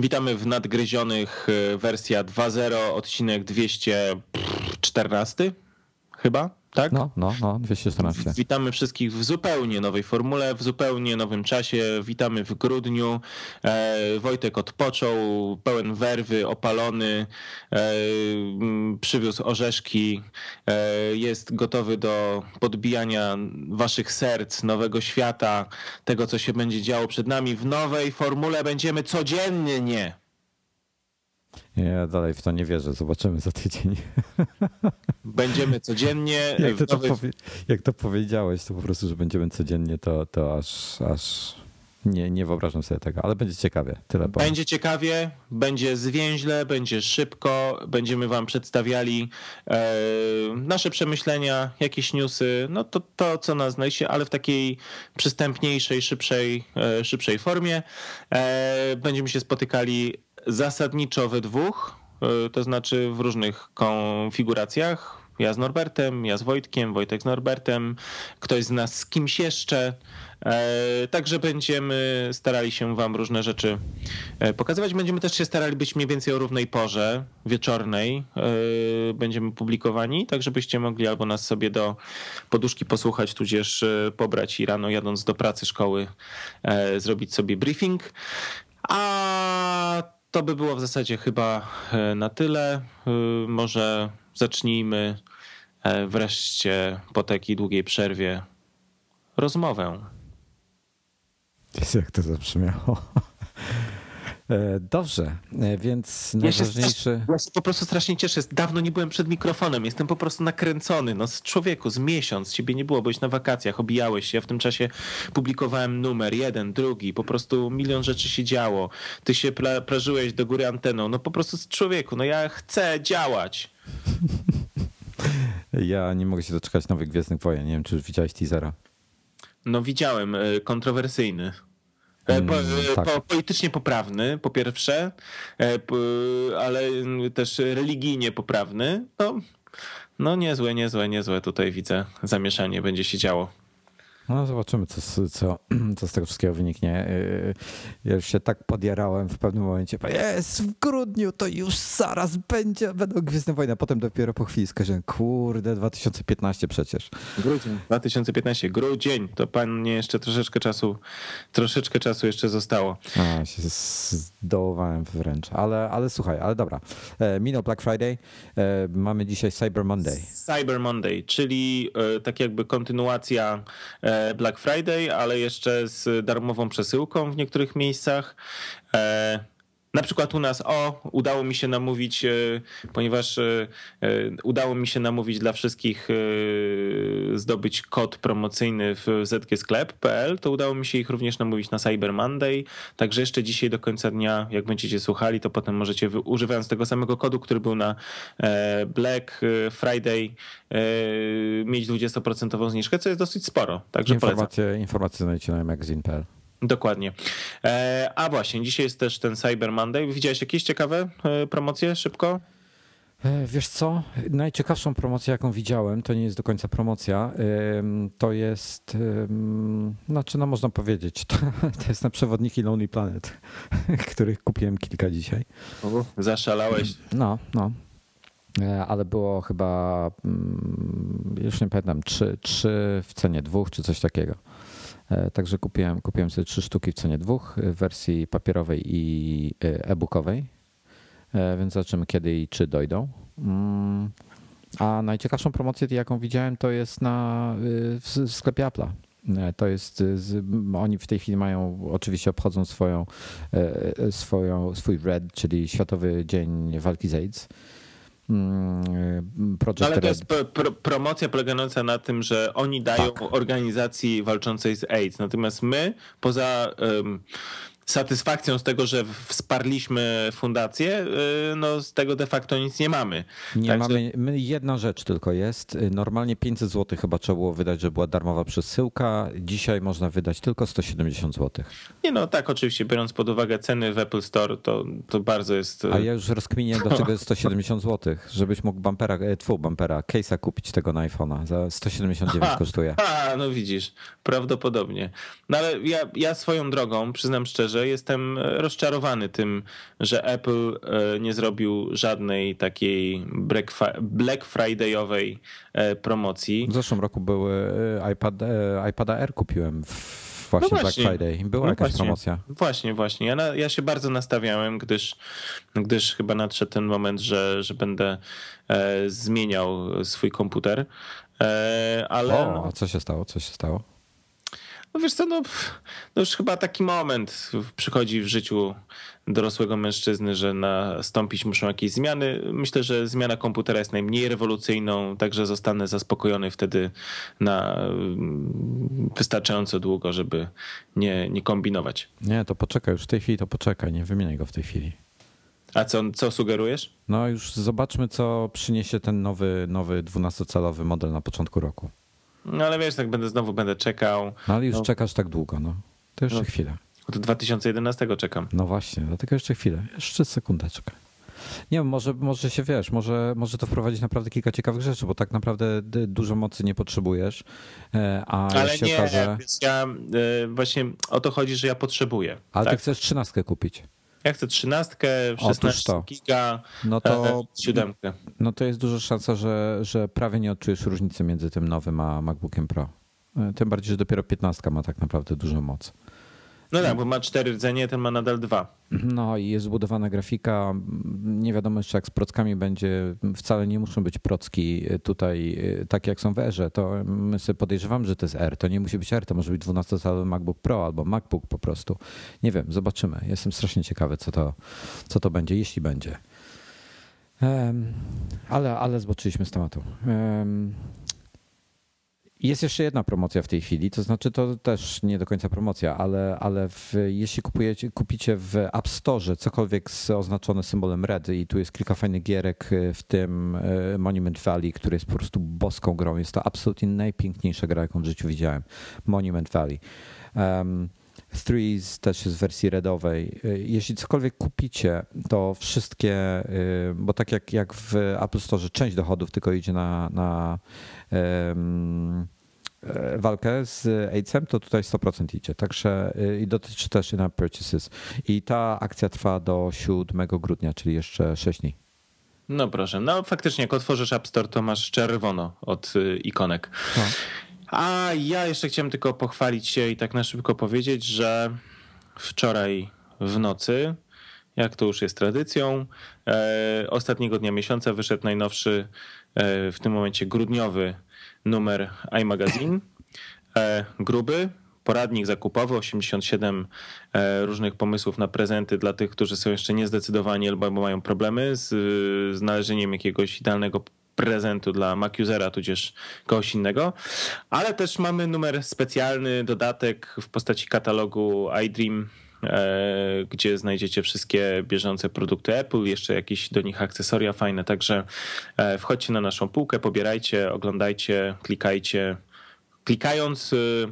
Witamy w nadgryzionych e, wersja 2.0, odcinek 214 chyba, tak? No, no, no, 214. Witamy wszystkich w zupełnie nowej formule, w zupełnie nowym czasie. Witamy w grudniu. E, Wojtek odpoczął, pełen werwy, opalony, e, przywiózł orzeszki, e, jest gotowy do podbijania waszych serc, nowego świata, tego co się będzie działo przed nami. W nowej formule będziemy codziennie. Ja dalej w to nie wierzę. Zobaczymy za tydzień. Będziemy codziennie. Jak to, nowej... to, powie... Jak to powiedziałeś, to po prostu, że będziemy codziennie, to, to aż, aż nie, nie wyobrażam sobie tego, ale będzie ciekawie. Tyle powiem. Będzie ciekawie, będzie zwięźle, będzie szybko. Będziemy Wam przedstawiali e, nasze przemyślenia, jakieś newsy, no to, to co nas znajdzie, ale w takiej przystępniejszej, szybszej, e, szybszej formie. E, będziemy się spotykali zasadniczo we dwóch, e, to znaczy w różnych konfiguracjach. Ja z Norbertem, ja z Wojtkiem, Wojtek z Norbertem, ktoś z nas z kimś jeszcze. E, także będziemy starali się Wam różne rzeczy e, pokazywać. Będziemy też się starali być mniej więcej o równej porze wieczornej. Będziemy publikowani, tak żebyście mogli albo nas sobie do poduszki posłuchać, tudzież pobrać i rano jadąc do pracy, szkoły zrobić sobie briefing. A to by było w zasadzie chyba e, na tyle. E, może zacznijmy e, wreszcie po takiej długiej przerwie rozmowę. Jak to zabrzmiało. E, dobrze, e, więc najważniejszy... Ja się, po prostu strasznie cieszę. Dawno nie byłem przed mikrofonem. Jestem po prostu nakręcony. No z człowieku, z miesiąc ciebie nie było. Byłeś na wakacjach, obijałeś się. Ja w tym czasie publikowałem numer, jeden, drugi. Po prostu milion rzeczy się działo. Ty się pla prażyłeś do góry anteną. No po prostu z człowieku, no ja chcę działać. Ja nie mogę się doczekać nowych Gwiezdnych Wojen. Nie wiem, czy już widziałeś teasera. No widziałem. E, kontrowersyjny. E, po, mm, e, tak. po, politycznie poprawny, po pierwsze, e, ale też religijnie poprawny. No, no niezłe, niezłe, niezłe tutaj widzę zamieszanie będzie się działo. No zobaczymy, co, co, co z tego wszystkiego wyniknie. Y, ja już się tak podjarałem w pewnym momencie. Jest w grudniu, to już zaraz będzie, będą Gwiezdne Wojny. A potem dopiero po chwili skojarzyłem, kurde, 2015 przecież. Grudzień, 2015, grudzień. To panie jeszcze troszeczkę czasu, troszeczkę czasu jeszcze zostało. A, się zdołowałem wręcz. Ale, ale słuchaj, ale dobra. E, minął Black Friday. E, mamy dzisiaj Cyber Monday. Cyber Monday, czyli e, tak jakby kontynuacja Black Friday, ale jeszcze z darmową przesyłką w niektórych miejscach. E, na przykład u nas, o, udało mi się namówić, e, ponieważ e, udało mi się namówić dla wszystkich zdobyć kod promocyjny w zgsklep.pl, to udało mi się ich również namówić na Cyber Monday. Także jeszcze dzisiaj do końca dnia, jak będziecie słuchali, to potem możecie używając tego samego kodu, który był na Black Friday, mieć 20% zniżkę, co jest dosyć sporo. Także informacje, informacje znajdziecie na magazine.pl. Dokładnie. E, a właśnie, dzisiaj jest też ten Cyber Monday. Widziałeś jakieś ciekawe e, promocje szybko? E, wiesz co? Najciekawszą promocję, jaką widziałem, to nie jest do końca promocja. To jest, znaczy, no można powiedzieć, to, to jest na przewodniki Lonely Planet, których kupiłem kilka dzisiaj. Zaszalałeś. No, no. Ale było chyba, mm, już nie pamiętam, trzy, trzy w cenie dwóch, czy coś takiego. E, także kupiłem, kupiłem sobie trzy sztuki w cenie dwóch, w wersji papierowej i e, e-bookowej, e, więc zobaczymy kiedy i czy dojdą. Mm, a najciekawszą promocję, jaką widziałem, to jest na, w sklepie Apple'a. To jest, oni w tej chwili mają, oczywiście obchodzą swoją, swoją, swój RED, czyli Światowy Dzień Walki z AIDS. Ale to jest pro, promocja polegająca na tym, że oni dają tak. organizacji walczącej z AIDS. Natomiast my, poza um, satysfakcją z tego, że wsparliśmy fundację, y, no z tego de facto nic nie mamy. Nie mamy, my jedna rzecz tylko jest. Normalnie 500 zł chyba trzeba było wydać, że była darmowa przesyłka. Dzisiaj można wydać tylko 170 zł. Nie no, tak oczywiście, biorąc pod uwagę ceny w Apple Store, to, to bardzo jest... A ja już rozkminię, dlaczego jest 170 zł, żebyś mógł bumpera, e, twój bumpera, case'a kupić tego na iPhone'a. Za 179 Aha, kosztuje. A, no widzisz, prawdopodobnie. No ale ja, ja swoją drogą, przyznam szczerze, szczerze, jestem rozczarowany tym, że Apple e, nie zrobił żadnej takiej Black Friday'owej e, promocji. W zeszłym roku były iPad, iPada Air kupiłem właśnie, no właśnie Black Friday. Była no jakaś właśnie, promocja. Właśnie, właśnie. Ja, na, ja się bardzo nastawiałem, gdyż, gdyż chyba nadszedł ten moment, że, że będę e, zmieniał swój komputer. E, ale... O, a co się stało? Co się stało? No wiesz co, no, no, już chyba taki moment przychodzi w życiu dorosłego mężczyzny, że nastąpić muszą jakieś zmiany. Myślę, że zmiana komputera jest najmniej rewolucyjną, także zostanę zaspokojony wtedy na mm, wystarczająco długo, żeby nie, nie kombinować. Nie, to poczekaj już w tej chwili, to poczekaj, nie wymieniaj go w tej chwili. A co, co sugerujesz? No już zobaczmy, co przyniesie ten nowy, nowy 12-calowy model na początku roku. No ale wiesz, tak będę znowu będę czekał. No ale już no. czekasz tak długo, no. To jeszcze no. chwilę. Od 2011 czekam. No właśnie, dlatego jeszcze chwilę. Jeszcze sekundeczkę. Nie wiem, może, może się wiesz, może, może to wprowadzić naprawdę kilka ciekawych rzeczy, bo tak naprawdę dużo mocy nie potrzebujesz. E, a Ale się nie, okaże... ja e, właśnie o to chodzi, że ja potrzebuję. Ale tak? ty chcesz trzynastkę kupić. Ja chcę trzynastkę, 16 giga, no to, siódemkę. No to jest duża szansa, że, że prawie nie odczujesz różnicy między tym nowym a MacBookiem Pro. E, tym bardziej, że dopiero 15 ma tak naprawdę dużą moc. No tak, bo ma cztery rdzenie, ten ma nadal dwa. No i jest zbudowana grafika. Nie wiadomo jeszcze jak z prockami będzie. Wcale nie muszą być procki tutaj tak jak są w Erze. To sobie podejrzewam, że to jest R. To nie musi być R, to może być 12-calowy MacBook Pro albo MacBook po prostu. Nie wiem, zobaczymy. Jestem strasznie ciekawy, co to, co to będzie, jeśli będzie. Um, ale, ale zboczyliśmy z tematu. Um, jest jeszcze jedna promocja w tej chwili, to znaczy to też nie do końca promocja, ale, ale w, jeśli kupujecie, kupicie w App Store cokolwiek z oznaczone symbolem red i tu jest kilka fajnych gierek, y, w tym y, Monument Valley, który jest po prostu boską grą. Jest to absolutnie najpiękniejsza gra, jaką w życiu widziałem. Monument Valley. Um, Threes też jest w wersji redowej. Y, jeśli cokolwiek kupicie, to wszystkie, bo tak jak, jak w Apple Store część dochodów tylko idzie na, na um, walkę z AIDSem, to tutaj 100% idzie. Także y, i dotyczy też in purchases. I ta akcja trwa do 7 grudnia, czyli jeszcze 6 dni. No proszę, no faktycznie jak otworzysz App Store, to masz czerwono od y, ikonek. No. A ja jeszcze chciałem tylko pochwalić się i tak na szybko powiedzieć, że wczoraj w nocy, jak to już jest tradycją, e, ostatniego dnia miesiąca wyszedł najnowszy, e, w tym momencie grudniowy numer iMagazine. E, gruby, poradnik zakupowy, 87 e, różnych pomysłów na prezenty dla tych, którzy są jeszcze niezdecydowani albo mają problemy z znalezieniem jakiegoś idealnego prezentu dla Mac usera, tudzież kogoś innego. Ale też mamy numer specjalny, dodatek w postaci katalogu iDream, e, gdzie znajdziecie wszystkie bieżące produkty Apple, jeszcze jakieś do nich akcesoria fajne. Także e, wchodźcie na naszą półkę, pobierajcie, oglądajcie, klikajcie. Klikając y,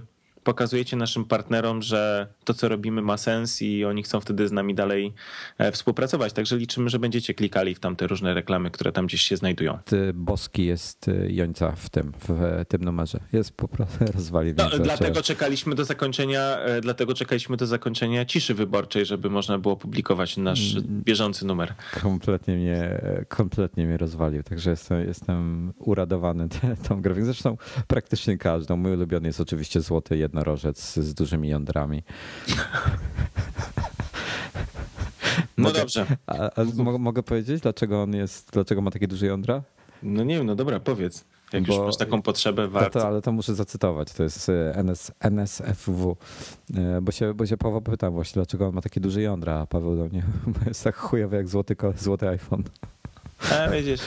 pokazujecie naszym partnerom, że to, co robimy, ma sens i oni chcą wtedy z nami dalej e, współpracować. Także liczymy, że będziecie klikali w tamte różne reklamy, które tam gdzieś się znajdują. Boski jest e, Jońca w tym, w tym numerze. Jest po prostu rozwali. No, dlatego czekaliśmy do zakończenia, e, dlatego czekaliśmy do zakończenia ciszy wyborczej, żeby można było publikować nasz mm. bieżący numer. Kompletnie mnie, kompletnie mnie rozwalił, także jestem, jestem uradowany tą grafiką. Zresztą praktycznie każdą. Mój ulubiony jest oczywiście złoty jednorożec z dużymi jądrami. No mogę, dobrze. A, a mogę, mogę powiedzieć, dlaczego on jest, dlaczego ma takie duże jądra? No nie wiem, no dobra, powiedz. Jak Bo, już masz taką potrzebę, warto. To, ale to muszę zacytować. To jest e, NS, NSFW. E, bo się, bo się Paweł pytał właśnie, dlaczego on ma takie duże jądra, a Paweł do mnie jest tak chujowy jak złoty, złoty iPhone. A widzisz.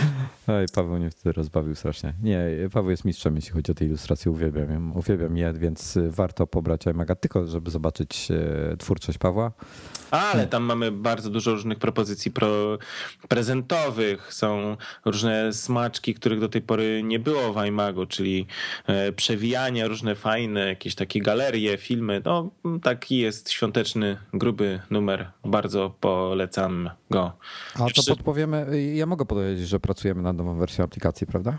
Oj, Paweł mnie wtedy rozbawił strasznie. Nie, Paweł jest mistrzem, jeśli chodzi o te ilustracje. Uwielbiam, uwielbiam je, więc warto pobrać iMaga tylko, żeby zobaczyć e, twórczość Pawła. Ale tam mamy bardzo dużo różnych propozycji pro, prezentowych. Są różne smaczki, których do tej pory nie było w iMagu, czyli e, przewijania różne fajne, jakieś takie galerie, filmy. No, taki jest świąteczny, gruby numer. Bardzo polecam go. A to podpowiemy, ja mogę powiedzieć, że pracujemy nad nową wersją aplikacji, prawda?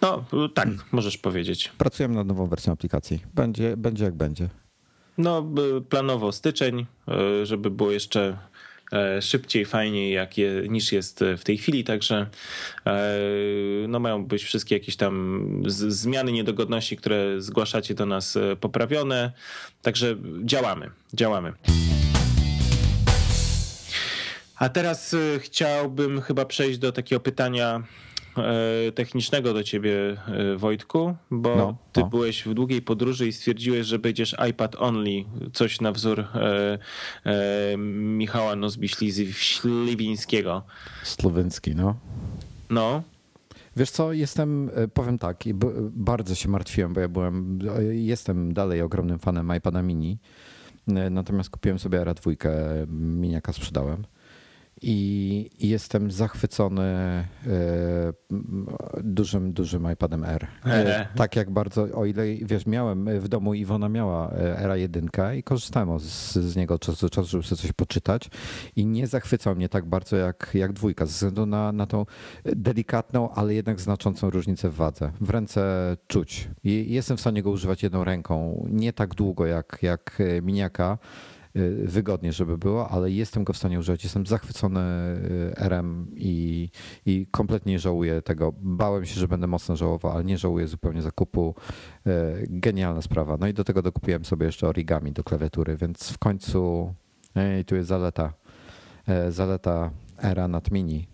No, tak, możesz powiedzieć. Pracujemy nad nową wersją aplikacji. Będzie, będzie jak będzie. No, planowo styczeń, e, żeby było jeszcze e, szybciej, fajniej jak je, niż jest w tej chwili, także e, no mają być wszystkie jakieś tam zmiany, niedogodności, które zgłaszacie do nas poprawione, także działamy, działamy. A teraz e, chciałbym chyba przejść do takiego pytania e, technicznego do ciebie, e, Wojtku, bo No, ty no. byłeś w długiej podróży i stwierdziłeś, że będziesz iPad only, coś na wzór e, e, Michała Nozbi-Śliwińskiego. Słoweński, no. No, Wiesz co, jestem, e, powiem tak, bardzo się martwiłem, bo ja byłem, jestem dalej ogromnym fanem iPada mini, natomiast kupiłem sobie R2, miniaka sprzedałem i jestem zachwycony e, dużym, dużym iPadem R. E, Ehe. Tak jak bardzo, o ile, wiesz, miałem w domu, Iwona miała e, Era 1 i korzystałem z, z niego od czasu do czasu, żeby sobie coś poczytać i nie zachwycał mnie tak bardzo jak, jak dwójka, ze względu na, na tą delikatną, ale jednak znaczącą różnicę w wadze. W ręce czuć. I jestem w stanie go używać jedną ręką, nie tak długo jak, jak e, miniaka, wygodnie, żeby było, ale jestem go w stanie używać. Jestem zachwycony y, RM i, i kompletnie nie żałuję tego. Bałem się, że będę mocno żałował, ale nie żałuję zupełnie zakupu. Y, Genialna sprawa. No i do tego dokupiłem sobie jeszcze origami do klawiatury, więc w końcu i tu jest zaleta. Zaleta era nad mini.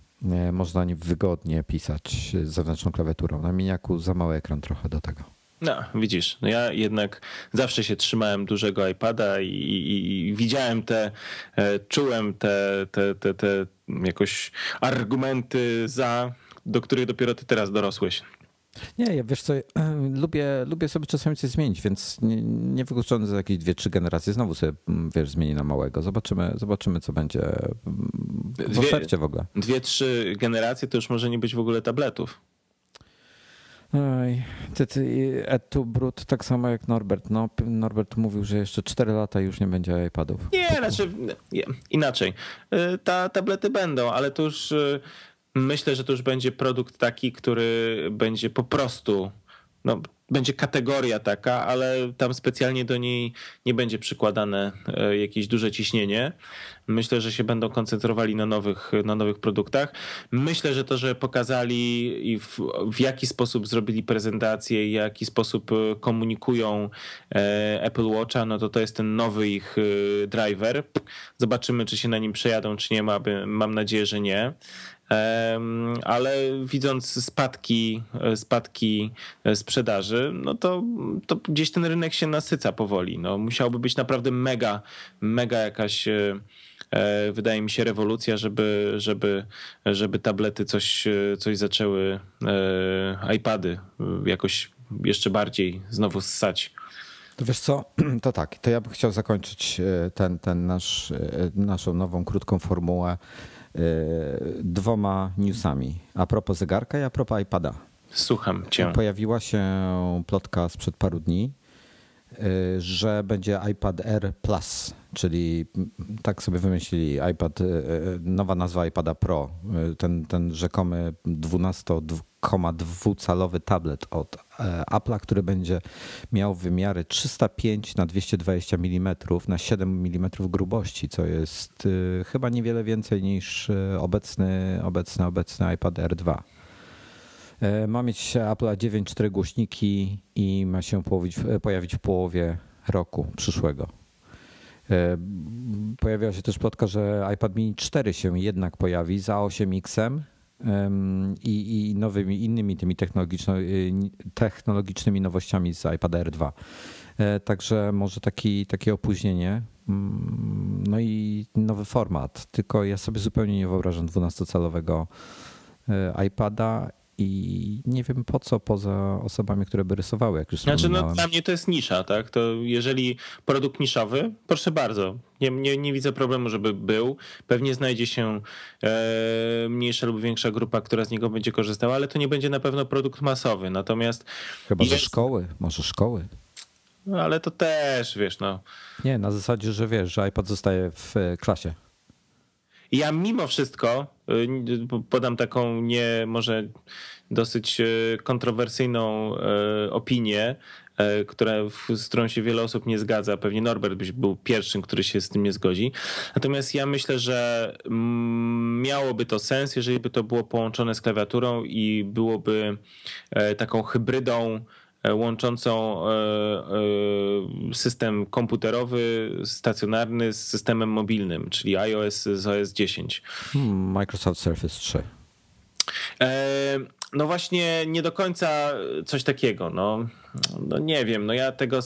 Można wygodnie pisać zewnętrzną klawiaturą. Na miniaku za mały ekran trochę do tego. No widzisz, no ja jednak zawsze się trzymałem dużego iPada i, i, i widziałem te, e, czułem te, te, te, te jakoś argumenty za, do których dopiero ty teraz dorosłeś. Nie, ja wiesz co, lubię, lubię sobie czasami coś zmienić, więc nie, nie wykluczony za jakieś dwie, trzy generacje znowu sobie, mm, wiesz, zmienię na małego. Zobaczymy, zobaczymy co będzie mm, w Dwie- ofercie w ogóle. Dwie, trzy generacje to już może nie być w ogóle tabletów. Ed tu Brut, tak samo jak Norbert. No, Norbert mówił, że jeszcze 4 lata już nie będzie iPadów. Nie, znaczy nie, inaczej. Y, Ta, tablety będą, ale to już y, myślę, że to już będzie produkt taki, który będzie po prostu, no, będzie kategoria taka, ale tam specjalnie do niej nie będzie przykładane y, jakieś duże ciśnienie. Myślę, że się będą koncentrowali na nowych, na nowych produktach. Myślę, że to, że pokazali i w, w jaki sposób zrobili prezentację, i jaki sposób y, komunikują e, Apple Watcha, no to to jest ten nowy ich driver. Zobaczymy, czy się na nim przejadą, czy nie. Ma, mam nadzieję, że nie. Ale widząc spadki, e, spadki e, sprzedaży, no to, to gdzieś ten rynek się nasyca powoli. No, musiałoby być naprawdę mega, mega jakaś e, wydaje mi się, rewolucja, żeby, żeby, żeby tablety coś, coś zaczęły, iPady jakoś jeszcze bardziej znowu ssać. To wiesz co, to tak, to ja bym chciał zakończyć ten, ten nasz, naszą nową, krótką formułę dwoma newsami. A propos zegarka i a propos iPada. Słucham cię. Pojawiła się plotka sprzed paru dni, y, że będzie iPad Air Plus, czyli mm, tak sobie wymyślili iPad, y, nowa nazwa iPada Pro, ten, ten rzekomy 12,2-calowy tablet od e, Apple'a, który będzie miał wymiary 305 na 220 mm na 7 mm grubości, co jest y, chyba niewiele więcej niż y, obecny, obecny, obecny iPad Air 2. E, Ma mieć Apple 9.4 głośniki i ma się pojawić, pojawić w połowie roku przyszłego. E, Pojawiła się też plotka, że iPad mini 4 się jednak pojawi za 8X em, i, i nowymi innymi tymi y, technologicznymi nowościami z iPada R2. E, Także może taki, takie opóźnienie. Mm, No i nowy format. Tylko ja sobie zupełnie nie wyobrażam 12-calowego e, iPada i nie wiem po co poza osobami, które by rysowały, jak już Znaczy, no, dla mnie to jest nisza, tak? To jeżeli produkt niszowy, proszę bardzo. Nie, nie, nie widzę problemu, żeby był. Pewnie znajdzie się e, mniejsza lub większa grupa, która z niego będzie korzystała, ale to nie będzie na pewno produkt masowy. Natomiast, Chyba, jest- szkoły, może szkoły. no, ale to też, wiesz, no. Nie, na zasadzie, że wiesz, że iPad zostaje w e, klasie. Ja mimo wszystko podam taką nie może dosyć y, kontrowersyjną y, opinię, która, z którą się wiele osób nie zgadza. Pewnie Norbert byś był pierwszym, który się z tym nie zgodzi. Natomiast ja myślę, że mm, miałoby to sens, jeżeli by to było połączone z klawiaturą i byłoby taką hybrydą E, łączącą e, e, system komputerowy, stacjonarny z systemem mobilnym, czyli iOS z OS 10. Hmm, Microsoft Surface 3. No właśnie nie do końca coś takiego. No, no nie wiem, no ja tego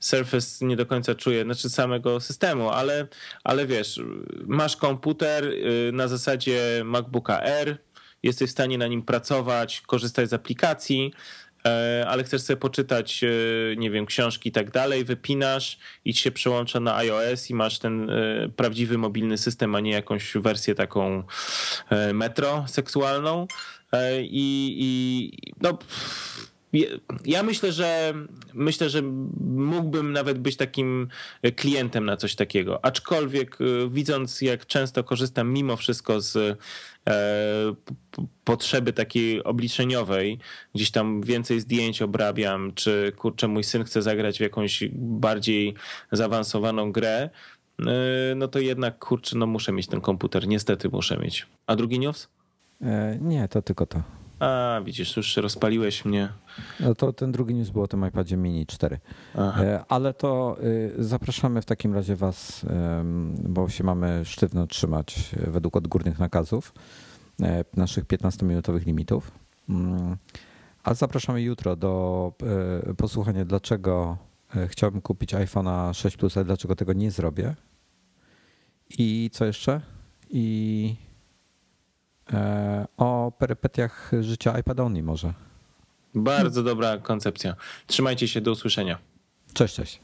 Surface nie do końca czuję, znaczy samego systemu, ale, ale wiesz, masz komputer na zasadzie MacBooka Air, jesteś w stanie na nim pracować, korzystać z aplikacji, E, ale chcesz sobie poczytać, e, nie wiem, książki i tak dalej, wypinasz i się przełącza na iOS i masz ten e, prawdziwy mobilny system, a nie jakąś wersję taką metro seksualną. I, i no ja myślę, że myślę, że mógłbym nawet być takim klientem na coś takiego. Aczkolwiek widząc, jak często korzystam mimo wszystko z E, potrzeby takiej obliczeniowej, gdzieś tam więcej zdjęć obrabiam, czy kurczę, mój syn chce zagrać w jakąś bardziej zaawansowaną grę, e, no to jednak kurczę, no muszę mieć ten komputer, niestety muszę mieć. A drugi news? E, nie, to tylko to. A, widzisz, już rozpaliłeś mnie. No to ten drugi news było o tym iPadzie mini 4. Aha. Ale to zapraszamy w takim razie was, bo się mamy sztywno trzymać według odgórnych nakazów E, naszych 15-minutowych limitów. Mm, a zapraszamy jutro do e, posłuchania, dlaczego e, chciałbym kupić iPhone'a 6 Plus, ale dlaczego tego nie zrobię. I co jeszcze? I o perypetiach życia iPad Only może. Bardzo dobra koncepcja. Trzymajcie się, do usłyszenia. Cześć, cześć.